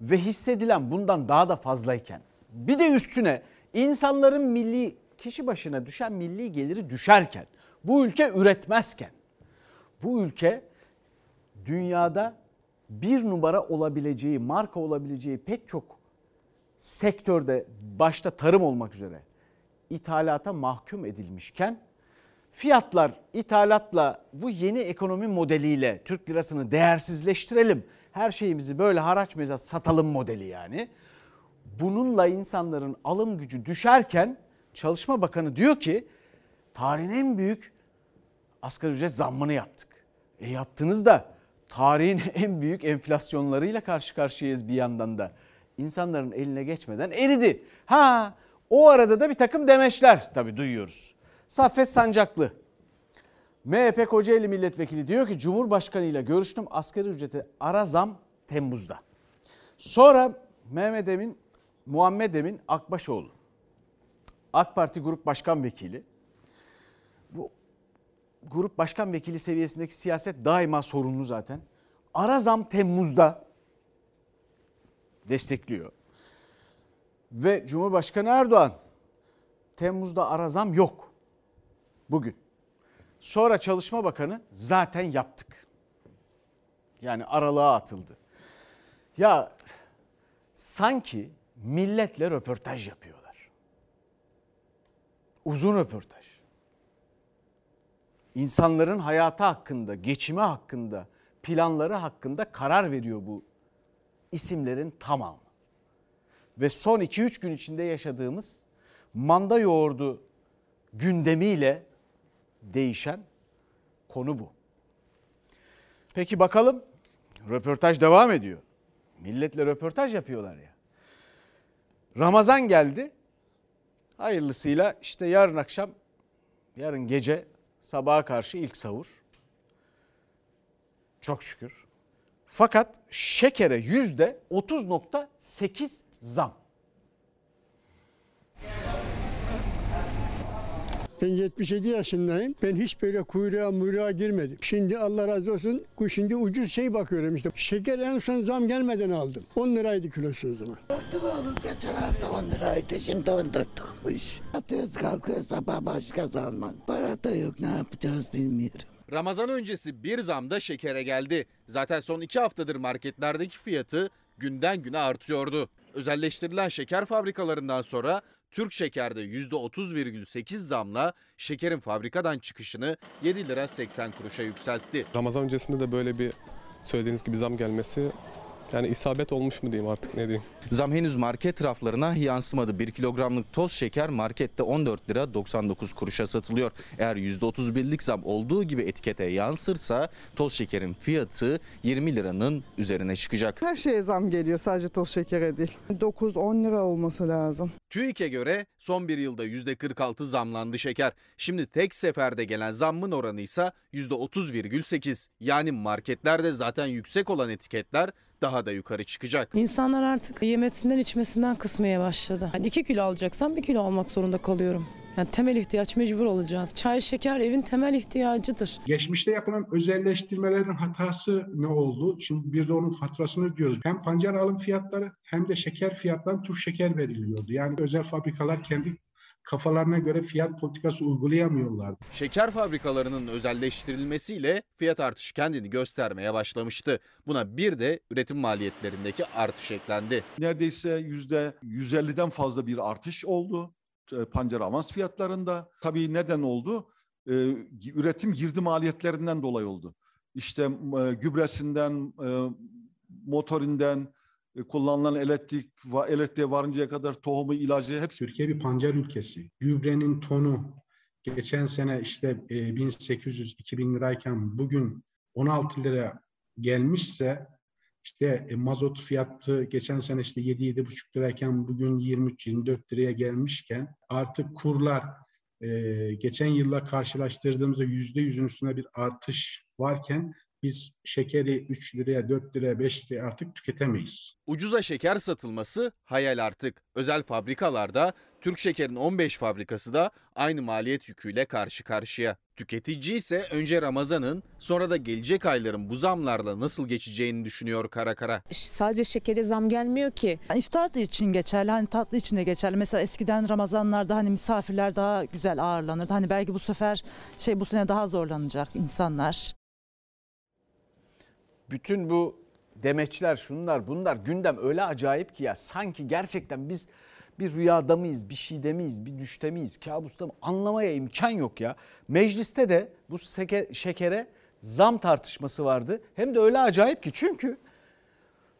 ve hissedilen bundan daha da fazlayken bir de üstüne insanların milli kişi başına düşen milli geliri düşerken bu ülke üretmezken bu ülke dünyada bir numara olabileceği, marka olabileceği pek çok sektörde başta tarım olmak üzere ithalata mahkum edilmişken fiyatlar ithalatla bu yeni ekonomi modeliyle Türk lirasını değersizleştirelim. Her şeyimizi böyle haraç mezat satalım modeli yani. Bununla insanların alım gücü düşerken Çalışma Bakanı diyor ki tarihin en büyük asgari ücret zammını yaptık. E yaptınız da tarihin [LAUGHS] en büyük enflasyonlarıyla karşı karşıyayız bir yandan da insanların eline geçmeden eridi. Ha o arada da bir takım demeçler tabii duyuyoruz. Saffet Sancaklı MHP Kocaeli Milletvekili diyor ki Cumhurbaşkanı ile görüştüm asgari ücrete ara zam Temmuz'da. Sonra Mehmet Emin, Muhammed Emin Akbaşoğlu AK Parti Grup Başkan Vekili. Bu grup başkan vekili seviyesindeki siyaset daima sorunlu zaten. Ara zam Temmuz'da destekliyor. Ve Cumhurbaşkanı Erdoğan Temmuz'da ara zam yok. Bugün. Sonra Çalışma Bakanı zaten yaptık. Yani aralığa atıldı. Ya sanki milletle röportaj yapıyorlar. Uzun röportaj. İnsanların hayatı hakkında, geçimi hakkında, planları hakkında karar veriyor bu isimlerin tamamı. Ve son 2-3 gün içinde yaşadığımız manda yoğurdu gündemiyle değişen konu bu. Peki bakalım röportaj devam ediyor. Milletle röportaj yapıyorlar ya. Ramazan geldi. Hayırlısıyla işte yarın akşam, yarın gece sabaha karşı ilk sahur. Çok şükür. Fakat şekere yüzde 30.8 zam. Ben 77 yaşındayım. Ben hiç böyle kuyruğa muyruğa girmedim. Şimdi Allah razı olsun şimdi ucuz şey bakıyorum işte. Şeker en son zam gelmeden aldım. 10 liraydı kilosu o zaman. Geçen hafta 10 liraydı şimdi 14 olmuş. Atıyoruz kalkıyoruz sabah başka zaman. Para da yok ne yapacağız bilmiyorum. Ramazan öncesi bir zam da şekere geldi. Zaten son iki haftadır marketlerdeki fiyatı günden güne artıyordu. Özelleştirilen şeker fabrikalarından sonra Türk Şeker'de %30,8 zamla şekerin fabrikadan çıkışını 7 lira 80 kuruşa yükseltti. Ramazan öncesinde de böyle bir söylediğiniz gibi zam gelmesi Yani isabet olmuş mu diyeyim artık ne diyeyim. Zam henüz market raflarına yansımadı. 1 kilogramlık toz şeker markette 14 lira 99 kuruşa satılıyor. Eğer %31'lik zam olduğu gibi etikete yansırsa toz şekerin fiyatı 20 liranın üzerine çıkacak. Her şeye zam geliyor sadece toz şekere değil. 9-10 lira olması lazım. TÜİK'e göre son bir yılda %46 zamlandı şeker. Şimdi tek seferde gelen zammın oranı ise %30,8. Yani marketlerde zaten yüksek olan etiketler daha da yukarı çıkacak. İnsanlar artık yemesinden içmesinden kısmaya başladı. Yani 2 kilo alacaksam 1 kilo almak zorunda kalıyorum. Yani temel ihtiyaç mecbur olacağız. Çay, şeker evin temel ihtiyacıdır. Geçmişte yapılan özelleştirmelerin hatası ne oldu? Şimdi bir de onun faturasını ödüyoruz. Hem pancar alım fiyatları hem de şeker fiyattan Türk şeker veriliyordu. Yani özel fabrikalar kendi kafalarına göre fiyat politikası uygulayamıyorlardı. Şeker fabrikalarının özelleştirilmesiyle fiyat artışı kendini göstermeye başlamıştı. Buna bir de üretim maliyetlerindeki artış eklendi. Neredeyse yüzde 150'den fazla bir artış oldu e, pancar avans fiyatlarında. Tabii neden oldu? Ee, üretim girdi maliyetlerinden dolayı oldu. İşte e, gübresinden, e, motorinden, e, kullanılan elektrik, elektriğe varıncaya kadar tohumu, ilacı hepsi. Türkiye bir pancar ülkesi. Gübrenin tonu geçen sene işte e, 1800-2000 lirayken bugün 16 lira gelmişse işte e, mazot fiyatı geçen sene işte 7-7,5 lirayken bugün 23-24 liraya gelmişken artık kurlar e, geçen yılla karşılaştırdığımızda yüzde yüzün üstünde bir artış varken biz şekeri 3 liraya, 4 liraya, 5 liraya artık tüketemeyiz. Ucuza şeker satılması hayal artık. Özel fabrikalarda Türk Şeker'in 15 fabrikası da aynı maliyet yüküyle karşı karşıya. Tüketici ise önce Ramazan'ın sonra da gelecek ayların bu zamlarla nasıl geçeceğini düşünüyor kara kara. Sadece şekere zam gelmiyor ki. İftar da için geçerli, hani tatlı için de geçerli. Mesela eskiden Ramazanlarda hani misafirler daha güzel ağırlanırdı. Hani belki bu sefer şey bu sene daha zorlanacak insanlar. Bütün bu demeçler şunlar bunlar gündem öyle acayip ki ya sanki gerçekten biz bir rüyada mıyız, bir şeyde miyiz, bir düşte miyiz, kabusta mı anlamaya imkan yok ya. Mecliste de bu seke- şekere zam tartışması vardı. Hem de öyle acayip ki çünkü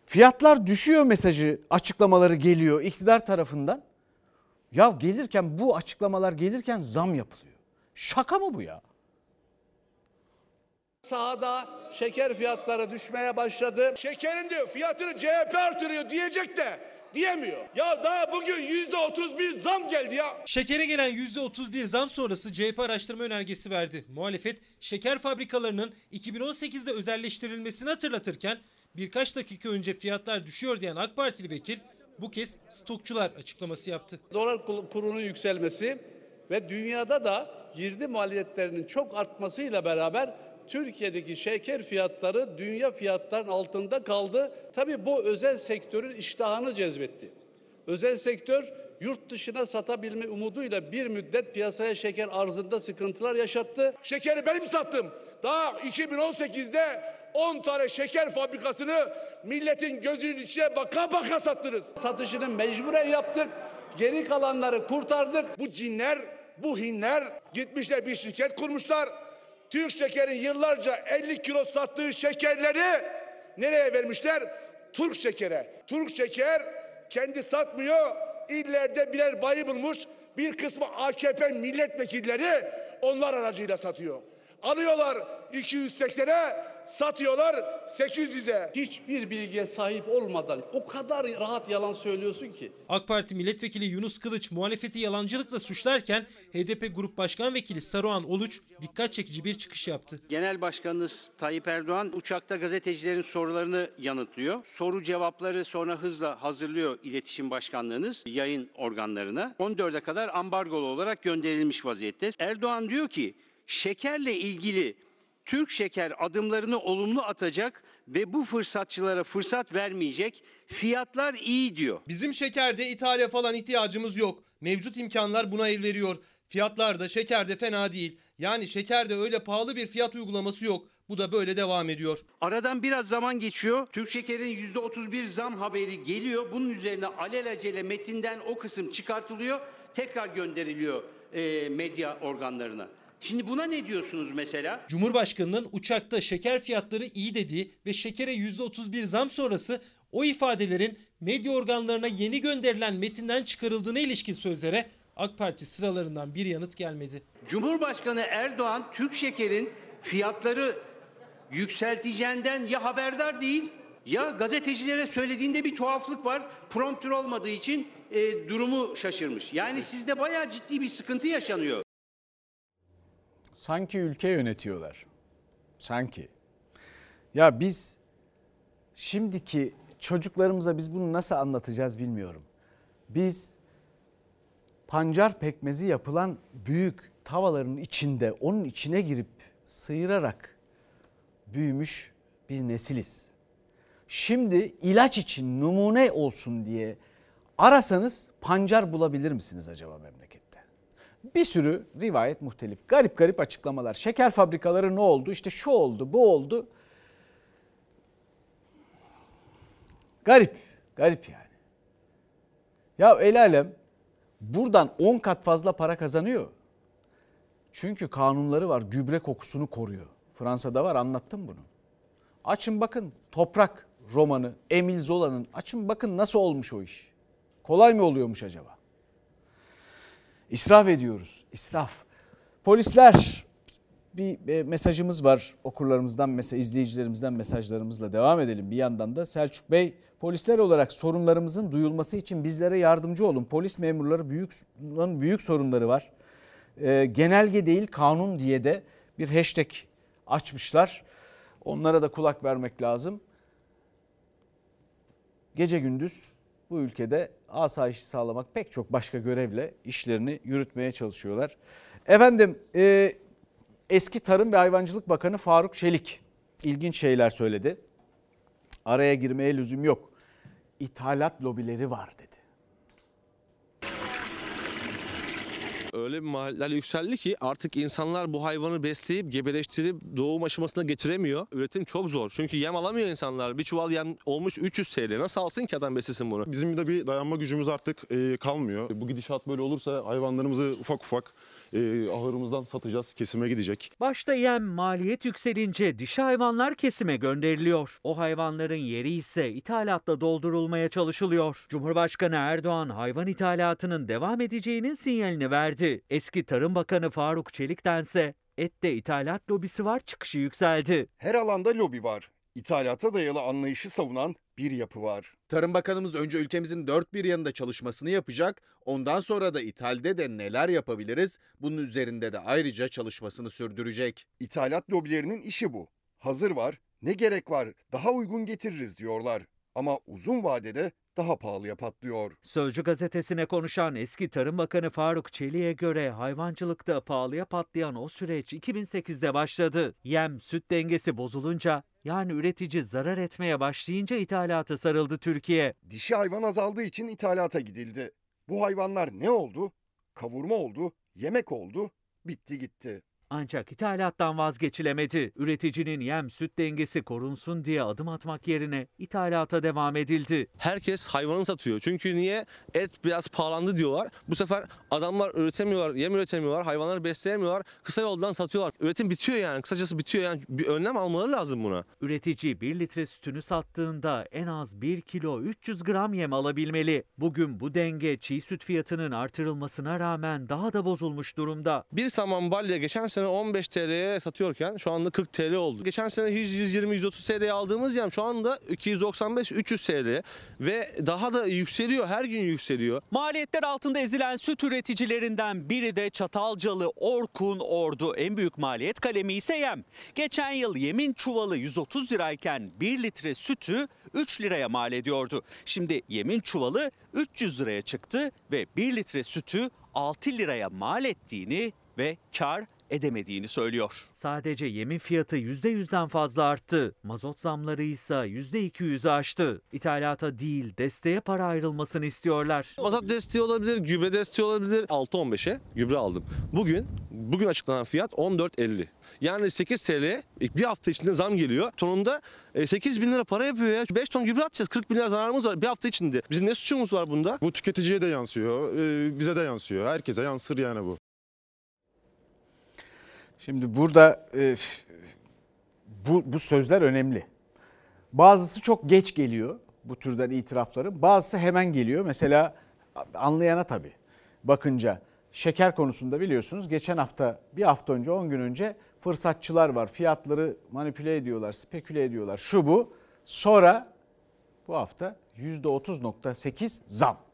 fiyatlar düşüyor mesajı açıklamaları geliyor iktidar tarafından. Ya gelirken bu açıklamalar gelirken zam yapılıyor. Şaka mı bu ya? Sahada şeker fiyatları düşmeye başladı. Şekerin diyor fiyatını CHP artırıyor diyecek de diyemiyor. Ya daha bugün yüzde otuz bir zam geldi ya. Şekere gelen %31 zam sonrası CHP araştırma önergesi verdi. Muhalefet şeker fabrikalarının 2018'de özelleştirilmesini hatırlatırken birkaç dakika önce fiyatlar düşüyor diyen AK Partili vekil bu kez stokçular açıklaması yaptı. Dolar kur- kurunun yükselmesi ve dünyada da girdi maliyetlerinin çok artmasıyla beraber Türkiye'deki şeker fiyatları dünya fiyatlarının altında kaldı. Tabii bu özel sektörün iştahını cezbetti. Özel sektör yurt dışına satabilme umuduyla bir müddet piyasaya şeker arzında sıkıntılar yaşattı. Şekeri benim sattım. Daha 2018'de 10 tane şeker fabrikasını milletin gözünün içine baka baka sattınız. Satışını mecburen yaptık. Geri kalanları kurtardık. Bu cinler, bu hinler gitmişler bir şirket kurmuşlar. Türk şekerin yıllarca 50 kilo sattığı şekerleri nereye vermişler? Türk şekere. Türk şeker kendi satmıyor. İllerde birer bayı bulmuş. Bir kısmı AKP milletvekilleri onlar aracıyla satıyor. Alıyorlar 280'e, satıyorlar 800'e. Hiçbir bilgiye sahip olmadan o kadar rahat yalan söylüyorsun ki. AK Parti milletvekili Yunus Kılıç muhalefeti yalancılıkla suçlarken HDP Grup Başkan Vekili Saruhan Oluç dikkat çekici bir çıkış yaptı. Genel Başkanınız Tayyip Erdoğan uçakta gazetecilerin sorularını yanıtlıyor. Soru cevapları sonra hızla hazırlıyor iletişim başkanlığınız yayın organlarına. 14'e kadar ambargolu olarak gönderilmiş vaziyette. Erdoğan diyor ki şekerle ilgili Türk Şeker adımlarını olumlu atacak ve bu fırsatçılara fırsat vermeyecek. Fiyatlar iyi diyor. Bizim şekerde ithale falan ihtiyacımız yok. Mevcut imkanlar buna el veriyor. Fiyatlar da şekerde fena değil. Yani şekerde öyle pahalı bir fiyat uygulaması yok. Bu da böyle devam ediyor. Aradan biraz zaman geçiyor. Türk Şeker'in %31 zam haberi geliyor. Bunun üzerine alelacele metinden o kısım çıkartılıyor. Tekrar gönderiliyor e, medya organlarına. Şimdi buna ne diyorsunuz mesela? Cumhurbaşkanının uçakta şeker fiyatları iyi dediği ve şekere %31 zam sonrası o ifadelerin medya organlarına yeni gönderilen metinden çıkarıldığına ilişkin sözlere AK Parti sıralarından bir yanıt gelmedi. Cumhurbaşkanı Erdoğan Türk şekerin fiyatları yükselteceğinden ya haberdar değil ya gazetecilere söylediğinde bir tuhaflık var. Promptür olmadığı için e, durumu şaşırmış. Yani sizde bayağı ciddi bir sıkıntı yaşanıyor. Sanki ülke yönetiyorlar. Sanki. Ya biz şimdiki çocuklarımıza biz bunu nasıl anlatacağız bilmiyorum. Biz pancar pekmezi yapılan büyük tavaların içinde onun içine girip sıyırarak büyümüş bir nesiliz. Şimdi ilaç için numune olsun diye arasanız pancar bulabilir misiniz acaba memlekette? Bir sürü rivayet muhtelif. Garip garip açıklamalar. Şeker fabrikaları ne oldu? İşte şu oldu, bu oldu. Garip, garip yani. Ya el alem buradan 10 kat fazla para kazanıyor. Çünkü kanunları var, gübre kokusunu koruyor. Fransa'da var, anlattım bunu. Açın bakın Toprak romanı Emil Zola'nın açın bakın nasıl olmuş o iş. Kolay mı oluyormuş acaba? İsraf ediyoruz. İsraf. Polisler bir e, mesajımız var okurlarımızdan, mesela izleyicilerimizden mesajlarımızla devam edelim. Bir yandan da Selçuk Bey polisler olarak sorunlarımızın duyulması için bizlere yardımcı olun. Polis memurları büyük büyük sorunları var. E, genelge değil kanun diye de bir hashtag açmışlar. Onlara da kulak vermek lazım. Gece gündüz bu ülkede asayişi sağlamak pek çok başka görevle işlerini yürütmeye çalışıyorlar. Efendim e, eski Tarım ve Hayvancılık Bakanı Faruk Çelik ilginç şeyler söyledi. Araya girmeye lüzum yok. İthalat lobileri var dedi. Öyle bir maliyetler yükseldi ki artık insanlar bu hayvanı besleyip gebeleştirip doğum aşamasına getiremiyor. Üretim çok zor. Çünkü yem alamıyor insanlar. Bir çuval yem olmuş 300 TL. Nasıl alsın ki adam beslesin bunu? Bizim de bir dayanma gücümüz artık kalmıyor. Bu gidişat böyle olursa hayvanlarımızı ufak ufak e, ahırımızdan satacağız, kesime gidecek. Başta yem maliyet yükselince dişi hayvanlar kesime gönderiliyor. O hayvanların yeri ise ithalatla doldurulmaya çalışılıyor. Cumhurbaşkanı Erdoğan hayvan ithalatının devam edeceğinin sinyalini verdi. Eski Tarım Bakanı Faruk Çelik'tense ette ithalat lobisi var çıkışı yükseldi. Her alanda lobi var. İthalata dayalı anlayışı savunan bir yapı var. Tarım Bakanımız önce ülkemizin dört bir yanında çalışmasını yapacak, ondan sonra da ithalde de neler yapabiliriz bunun üzerinde de ayrıca çalışmasını sürdürecek. İthalat lobilerinin işi bu. Hazır var, ne gerek var, daha uygun getiririz diyorlar. Ama uzun vadede daha pahalıya patlıyor. Sözcü gazetesine konuşan eski Tarım Bakanı Faruk Çelik'e göre hayvancılıkta pahalıya patlayan o süreç 2008'de başladı. Yem süt dengesi bozulunca yani üretici zarar etmeye başlayınca ithalata sarıldı Türkiye. Dişi hayvan azaldığı için ithalata gidildi. Bu hayvanlar ne oldu? Kavurma oldu, yemek oldu, bitti gitti. Ancak ithalattan vazgeçilemedi. Üreticinin yem süt dengesi korunsun diye adım atmak yerine ithalata devam edildi. Herkes hayvanı satıyor. Çünkü niye? Et biraz pahalandı diyorlar. Bu sefer adamlar üretemiyorlar, yem üretemiyorlar, hayvanları besleyemiyorlar. Kısa yoldan satıyorlar. Üretim bitiyor yani. Kısacası bitiyor yani. Bir önlem almaları lazım buna. Üretici 1 litre sütünü sattığında en az 1 kilo 300 gram yem alabilmeli. Bugün bu denge çiğ süt fiyatının artırılmasına rağmen daha da bozulmuş durumda. Bir saman balya geçen sene 15 TL'ye satıyorken şu anda 40 TL oldu. Geçen sene 100, 120, 130 TL'ye aldığımız yem şu anda 295, 300 TL ve daha da yükseliyor. Her gün yükseliyor. Maliyetler altında ezilen süt üreticilerinden biri de Çatalcalı Orkun Ordu. En büyük maliyet kalemi ise yem. Geçen yıl yemin çuvalı 130 lirayken 1 litre sütü 3 liraya mal ediyordu. Şimdi yemin çuvalı 300 liraya çıktı ve 1 litre sütü 6 liraya mal ettiğini ve kar edemediğini söylüyor. Sadece yemin fiyatı %100'den fazla arttı. Mazot zamları ise %200'ü aştı. İthalata değil desteğe para ayrılmasını istiyorlar. Mazot desteği olabilir, gübre desteği olabilir. 6.15'e gübre aldım. Bugün bugün açıklanan fiyat 14.50. Yani 8 TL bir hafta içinde zam geliyor. Tonunda 8 bin lira para yapıyor ya. 5 ton gübre atacağız. 40 bin lira zararımız var bir hafta içinde. Bizim ne suçumuz var bunda? Bu tüketiciye de yansıyor, e, bize de yansıyor. Herkese yansır yani bu. Şimdi burada e, bu, bu sözler önemli. Bazısı çok geç geliyor bu türden itirafların. Bazısı hemen geliyor. Mesela anlayana tabii bakınca şeker konusunda biliyorsunuz geçen hafta bir hafta önce 10 gün önce fırsatçılar var. Fiyatları manipüle ediyorlar, speküle ediyorlar. Şu bu. Sonra bu hafta %30.8 zam.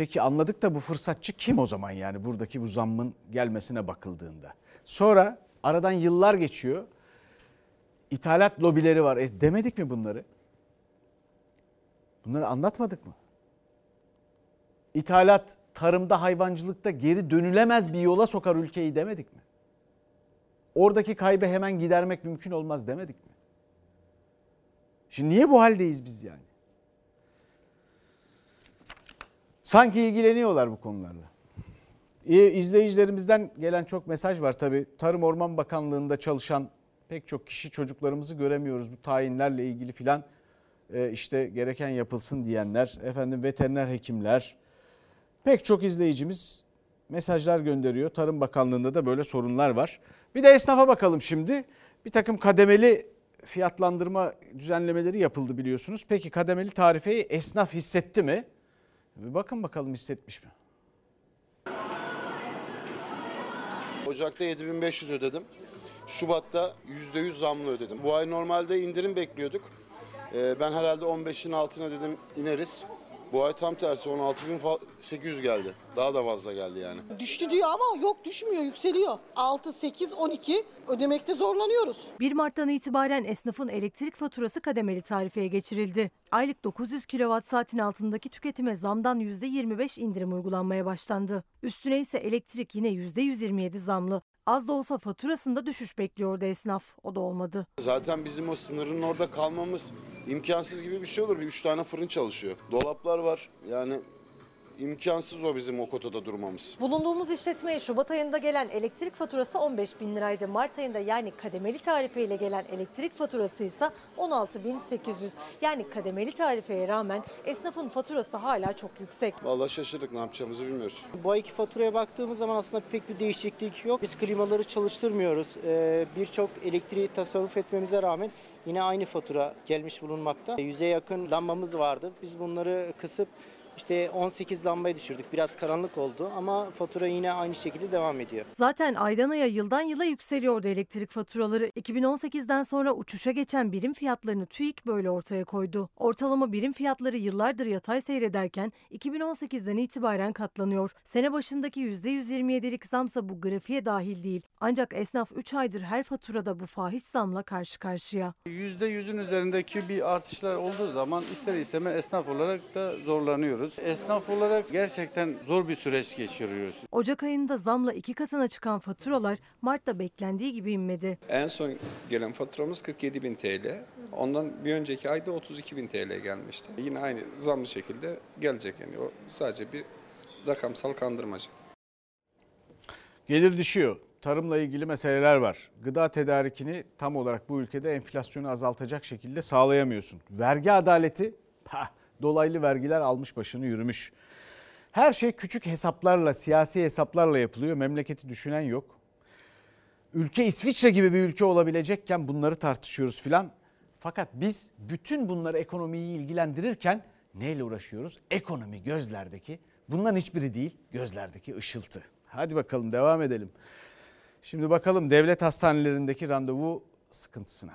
Peki anladık da bu fırsatçı kim o zaman yani buradaki bu zammın gelmesine bakıldığında? Sonra aradan yıllar geçiyor. İthalat lobileri var. E demedik mi bunları? Bunları anlatmadık mı? İthalat tarımda hayvancılıkta geri dönülemez bir yola sokar ülkeyi demedik mi? Oradaki kaybı hemen gidermek mümkün olmaz demedik mi? Şimdi niye bu haldeyiz biz yani? Sanki ilgileniyorlar bu konularla. İzleyicilerimizden gelen çok mesaj var tabii. Tarım Orman Bakanlığı'nda çalışan pek çok kişi çocuklarımızı göremiyoruz. Bu tayinlerle ilgili filan e, işte gereken yapılsın diyenler, efendim veteriner hekimler, pek çok izleyicimiz mesajlar gönderiyor. Tarım Bakanlığı'nda da böyle sorunlar var. Bir de esnafa bakalım şimdi. Bir takım kademeli fiyatlandırma düzenlemeleri yapıldı biliyorsunuz. Peki kademeli tarifeyi esnaf hissetti mi? Bir bakın bakalım hissetmiş mi? Ocak'ta 7500 ödedim. Şubat'ta %100 zamlı ödedim. Bu ay normalde indirim bekliyorduk. Ee, ben herhalde 15'in altına dedim ineriz. Bu ay tam tersi 16.800 geldi. Daha da fazla geldi yani. Düştü diyor ama yok düşmüyor yükseliyor. 6, 8, 12 ödemekte zorlanıyoruz. 1 Mart'tan itibaren esnafın elektrik faturası kademeli tarifeye geçirildi. Aylık 900 kilowatt saatin altındaki tüketime zamdan %25 indirim uygulanmaya başlandı. Üstüne ise elektrik yine %127 zamlı. Az da olsa faturasında düşüş bekliyordu esnaf. O da olmadı. Zaten bizim o sınırın orada kalmamız imkansız gibi bir şey olur. Bir üç tane fırın çalışıyor. Dolaplar var. Yani imkansız o bizim o kotada durmamız. Bulunduğumuz işletmeye Şubat ayında gelen elektrik faturası 15 bin liraydı. Mart ayında yani kademeli tarifeyle gelen elektrik faturası ise 16 bin 800. Yani kademeli tarifeye rağmen esnafın faturası hala çok yüksek. Vallahi şaşırdık ne yapacağımızı bilmiyoruz. Bu ayki faturaya baktığımız zaman aslında pek bir değişiklik yok. Biz klimaları çalıştırmıyoruz. Ee, Birçok elektriği tasarruf etmemize rağmen yine aynı fatura gelmiş bulunmakta. Yüze yakın lambamız vardı. Biz bunları kısıp işte 18 lambayı düşürdük. Biraz karanlık oldu ama fatura yine aynı şekilde devam ediyor. Zaten aydan aya yıldan yıla yükseliyordu elektrik faturaları. 2018'den sonra uçuşa geçen birim fiyatlarını TÜİK böyle ortaya koydu. Ortalama birim fiyatları yıllardır yatay seyrederken 2018'den itibaren katlanıyor. Sene başındaki %127'lik zamsa bu grafiğe dahil değil. Ancak esnaf 3 aydır her faturada bu fahiş zamla karşı karşıya. %100'ün üzerindeki bir artışlar olduğu zaman ister istemez esnaf olarak da zorlanıyoruz. Esnaf olarak gerçekten zor bir süreç geçiriyoruz. Ocak ayında zamla iki katına çıkan faturalar Mart'ta beklendiği gibi inmedi. En son gelen faturamız 47 bin TL. Ondan bir önceki ayda 32 bin TL gelmişti. Yine aynı zamlı şekilde gelecek yani o sadece bir rakamsal kandırmaca. Gelir düşüyor. Tarımla ilgili meseleler var. Gıda tedarikini tam olarak bu ülkede enflasyonu azaltacak şekilde sağlayamıyorsun. Vergi adaleti, pah, dolaylı vergiler almış başını yürümüş. Her şey küçük hesaplarla, siyasi hesaplarla yapılıyor. Memleketi düşünen yok. Ülke İsviçre gibi bir ülke olabilecekken bunları tartışıyoruz filan. Fakat biz bütün bunları ekonomiyi ilgilendirirken neyle uğraşıyoruz? Ekonomi gözlerdeki, bunların hiçbiri değil, gözlerdeki ışıltı. Hadi bakalım devam edelim. Şimdi bakalım devlet hastanelerindeki randevu sıkıntısına.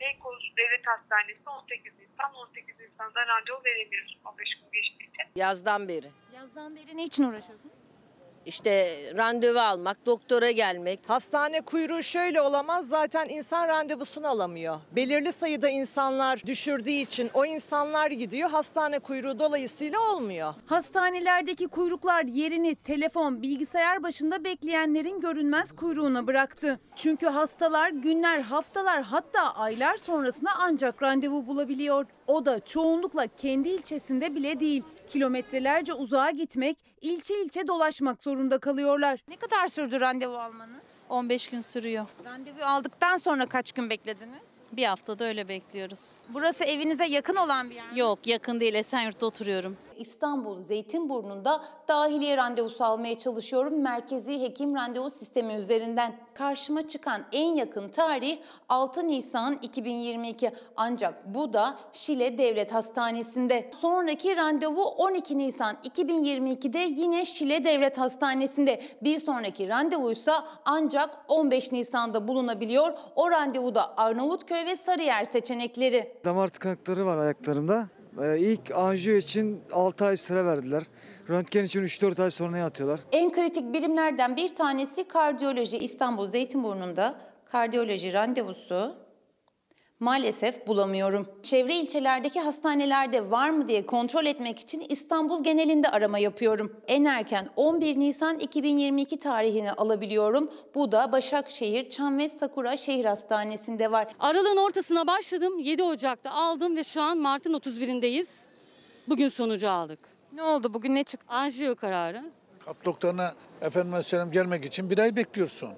Beykoz Devlet Hastanesi 18 Nisan 18 Nisan'da randevu veremiyoruz 15 gün için. Yazdan beri. Yazdan beri ne için uğraşıyorsunuz? İşte randevu almak, doktora gelmek. Hastane kuyruğu şöyle olamaz zaten insan randevusunu alamıyor. Belirli sayıda insanlar düşürdüğü için o insanlar gidiyor hastane kuyruğu dolayısıyla olmuyor. Hastanelerdeki kuyruklar yerini telefon, bilgisayar başında bekleyenlerin görünmez kuyruğuna bıraktı. Çünkü hastalar günler, haftalar hatta aylar sonrasında ancak randevu bulabiliyor. O da çoğunlukla kendi ilçesinde bile değil. Kilometrelerce uzağa gitmek, ilçe ilçe dolaşmak zorunda kalıyorlar. Ne kadar sürdü randevu almanız? 15 gün sürüyor. Randevu aldıktan sonra kaç gün beklediniz? Bir haftada öyle bekliyoruz. Burası evinize yakın olan bir yer mi? Yok yakın değil Esenyurt'ta oturuyorum. İstanbul Zeytinburnu'nda dahiliye randevusu almaya çalışıyorum. Merkezi hekim randevu sistemi üzerinden. Karşıma çıkan en yakın tarih 6 Nisan 2022. Ancak bu da Şile Devlet Hastanesi'nde. Sonraki randevu 12 Nisan 2022'de yine Şile Devlet Hastanesi'nde. Bir sonraki randevuysa ancak 15 Nisan'da bulunabiliyor. O randevuda Arnavutköy ve Sarıyer seçenekleri. Damar tıkanıkları var ayaklarımda. Ee, ilk anjiyo için 6 ay süre verdiler. Röntgen için 3-4 ay sonra yatıyorlar. En kritik birimlerden bir tanesi kardiyoloji. İstanbul Zeytinburnu'nda kardiyoloji randevusu maalesef bulamıyorum. Çevre ilçelerdeki hastanelerde var mı diye kontrol etmek için İstanbul genelinde arama yapıyorum. En erken 11 Nisan 2022 tarihini alabiliyorum. Bu da Başakşehir Çam ve Sakura Şehir Hastanesi'nde var. Aralığın ortasına başladım. 7 Ocak'ta aldım ve şu an Mart'ın 31'indeyiz. Bugün sonucu aldık. Ne oldu bugün ne çıktı? Anjiyo kararı. Kalp doktoruna efendime söyleyeyim gelmek için bir ay bekliyorsun.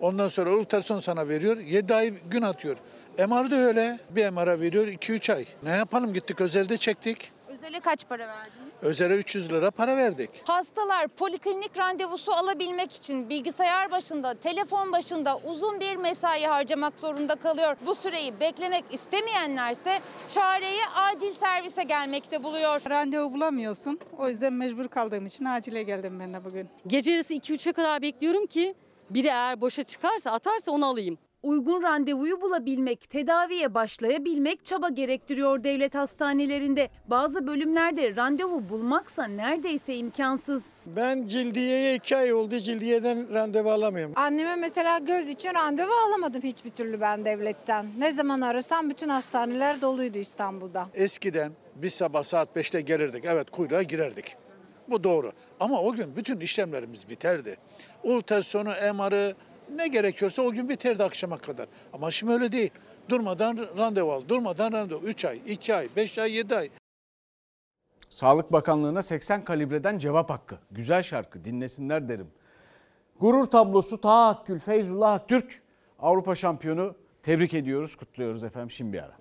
Ondan sonra ultrason sana veriyor. 7 ay gün atıyor. MR da öyle. Bir MR'a veriyor 2-3 ay. Ne yapalım gittik özelde çektik. Özele kaç para verdiniz? Özele 300 lira para verdik. Hastalar poliklinik randevusu alabilmek için bilgisayar başında, telefon başında uzun bir mesai harcamak zorunda kalıyor. Bu süreyi beklemek istemeyenlerse çareyi acil servise gelmekte buluyor. Randevu bulamıyorsun. O yüzden mecbur kaldığım için acile geldim ben de bugün. Gece yarısı 2-3'e kadar bekliyorum ki biri eğer boşa çıkarsa atarsa onu alayım. Uygun randevuyu bulabilmek, tedaviye başlayabilmek çaba gerektiriyor devlet hastanelerinde. Bazı bölümlerde randevu bulmaksa neredeyse imkansız. Ben cildiyeye iki ay oldu cildiyeden randevu alamıyorum. Anneme mesela göz için randevu alamadım hiçbir türlü ben devletten. Ne zaman arasam bütün hastaneler doluydu İstanbul'da. Eskiden biz sabah saat 5'te gelirdik. Evet kuyruğa girerdik. Bu doğru. Ama o gün bütün işlemlerimiz biterdi. Ultrasonu, MR'ı ne gerekiyorsa o gün biterdi akşama kadar. Ama şimdi öyle değil. Durmadan randevu al. Durmadan randevu. 3 ay, 2 ay, 5 ay, 7 ay. Sağlık Bakanlığı'na 80 kalibreden cevap hakkı. Güzel şarkı dinlesinler derim. Gurur tablosu Taha Akgül, Feyzullah Aktürk Avrupa şampiyonu tebrik ediyoruz, kutluyoruz efendim şimdi bir ara.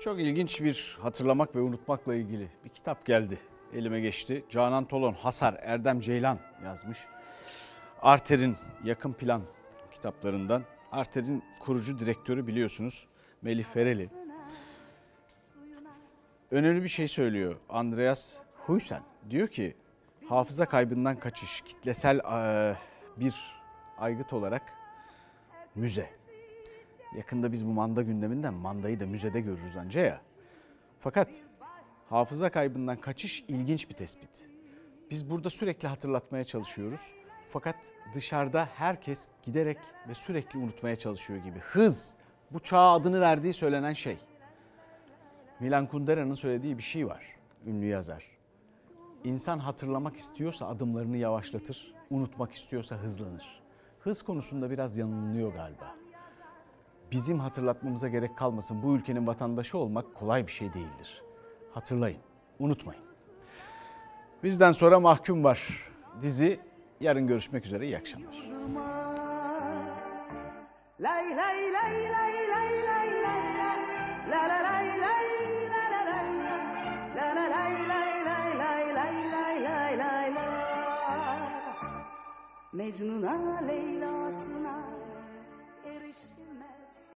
Çok ilginç bir hatırlamak ve unutmakla ilgili bir kitap geldi. Elime geçti. Canan Tolon, Hasar, Erdem Ceylan yazmış. Arter'in yakın plan kitaplarından. Arter'in kurucu direktörü biliyorsunuz Melih Fereli. Önemli bir şey söylüyor Andreas Huysen. Diyor ki hafıza kaybından kaçış kitlesel eee, bir aygıt olarak müze. Yakında biz bu manda gündeminden mandayı da müzede görürüz anca ya. Fakat hafıza kaybından kaçış ilginç bir tespit. Biz burada sürekli hatırlatmaya çalışıyoruz. Fakat dışarıda herkes giderek ve sürekli unutmaya çalışıyor gibi. Hız bu çağa adını verdiği söylenen şey. Milan Kundera'nın söylediği bir şey var. Ünlü yazar. İnsan hatırlamak istiyorsa adımlarını yavaşlatır, unutmak istiyorsa hızlanır. Hız konusunda biraz yanılıyor galiba. Bizim hatırlatmamıza gerek kalmasın. Bu ülkenin vatandaşı olmak kolay bir şey değildir. Hatırlayın, unutmayın. Bizden sonra mahkum var. Dizi yarın görüşmek üzere. İyi akşamlar. Lay lay lay lay lay lay lay la la lay lay la la lay la la lay lay lay lay lay lay lay lay la Mecnun'a Leyla'sına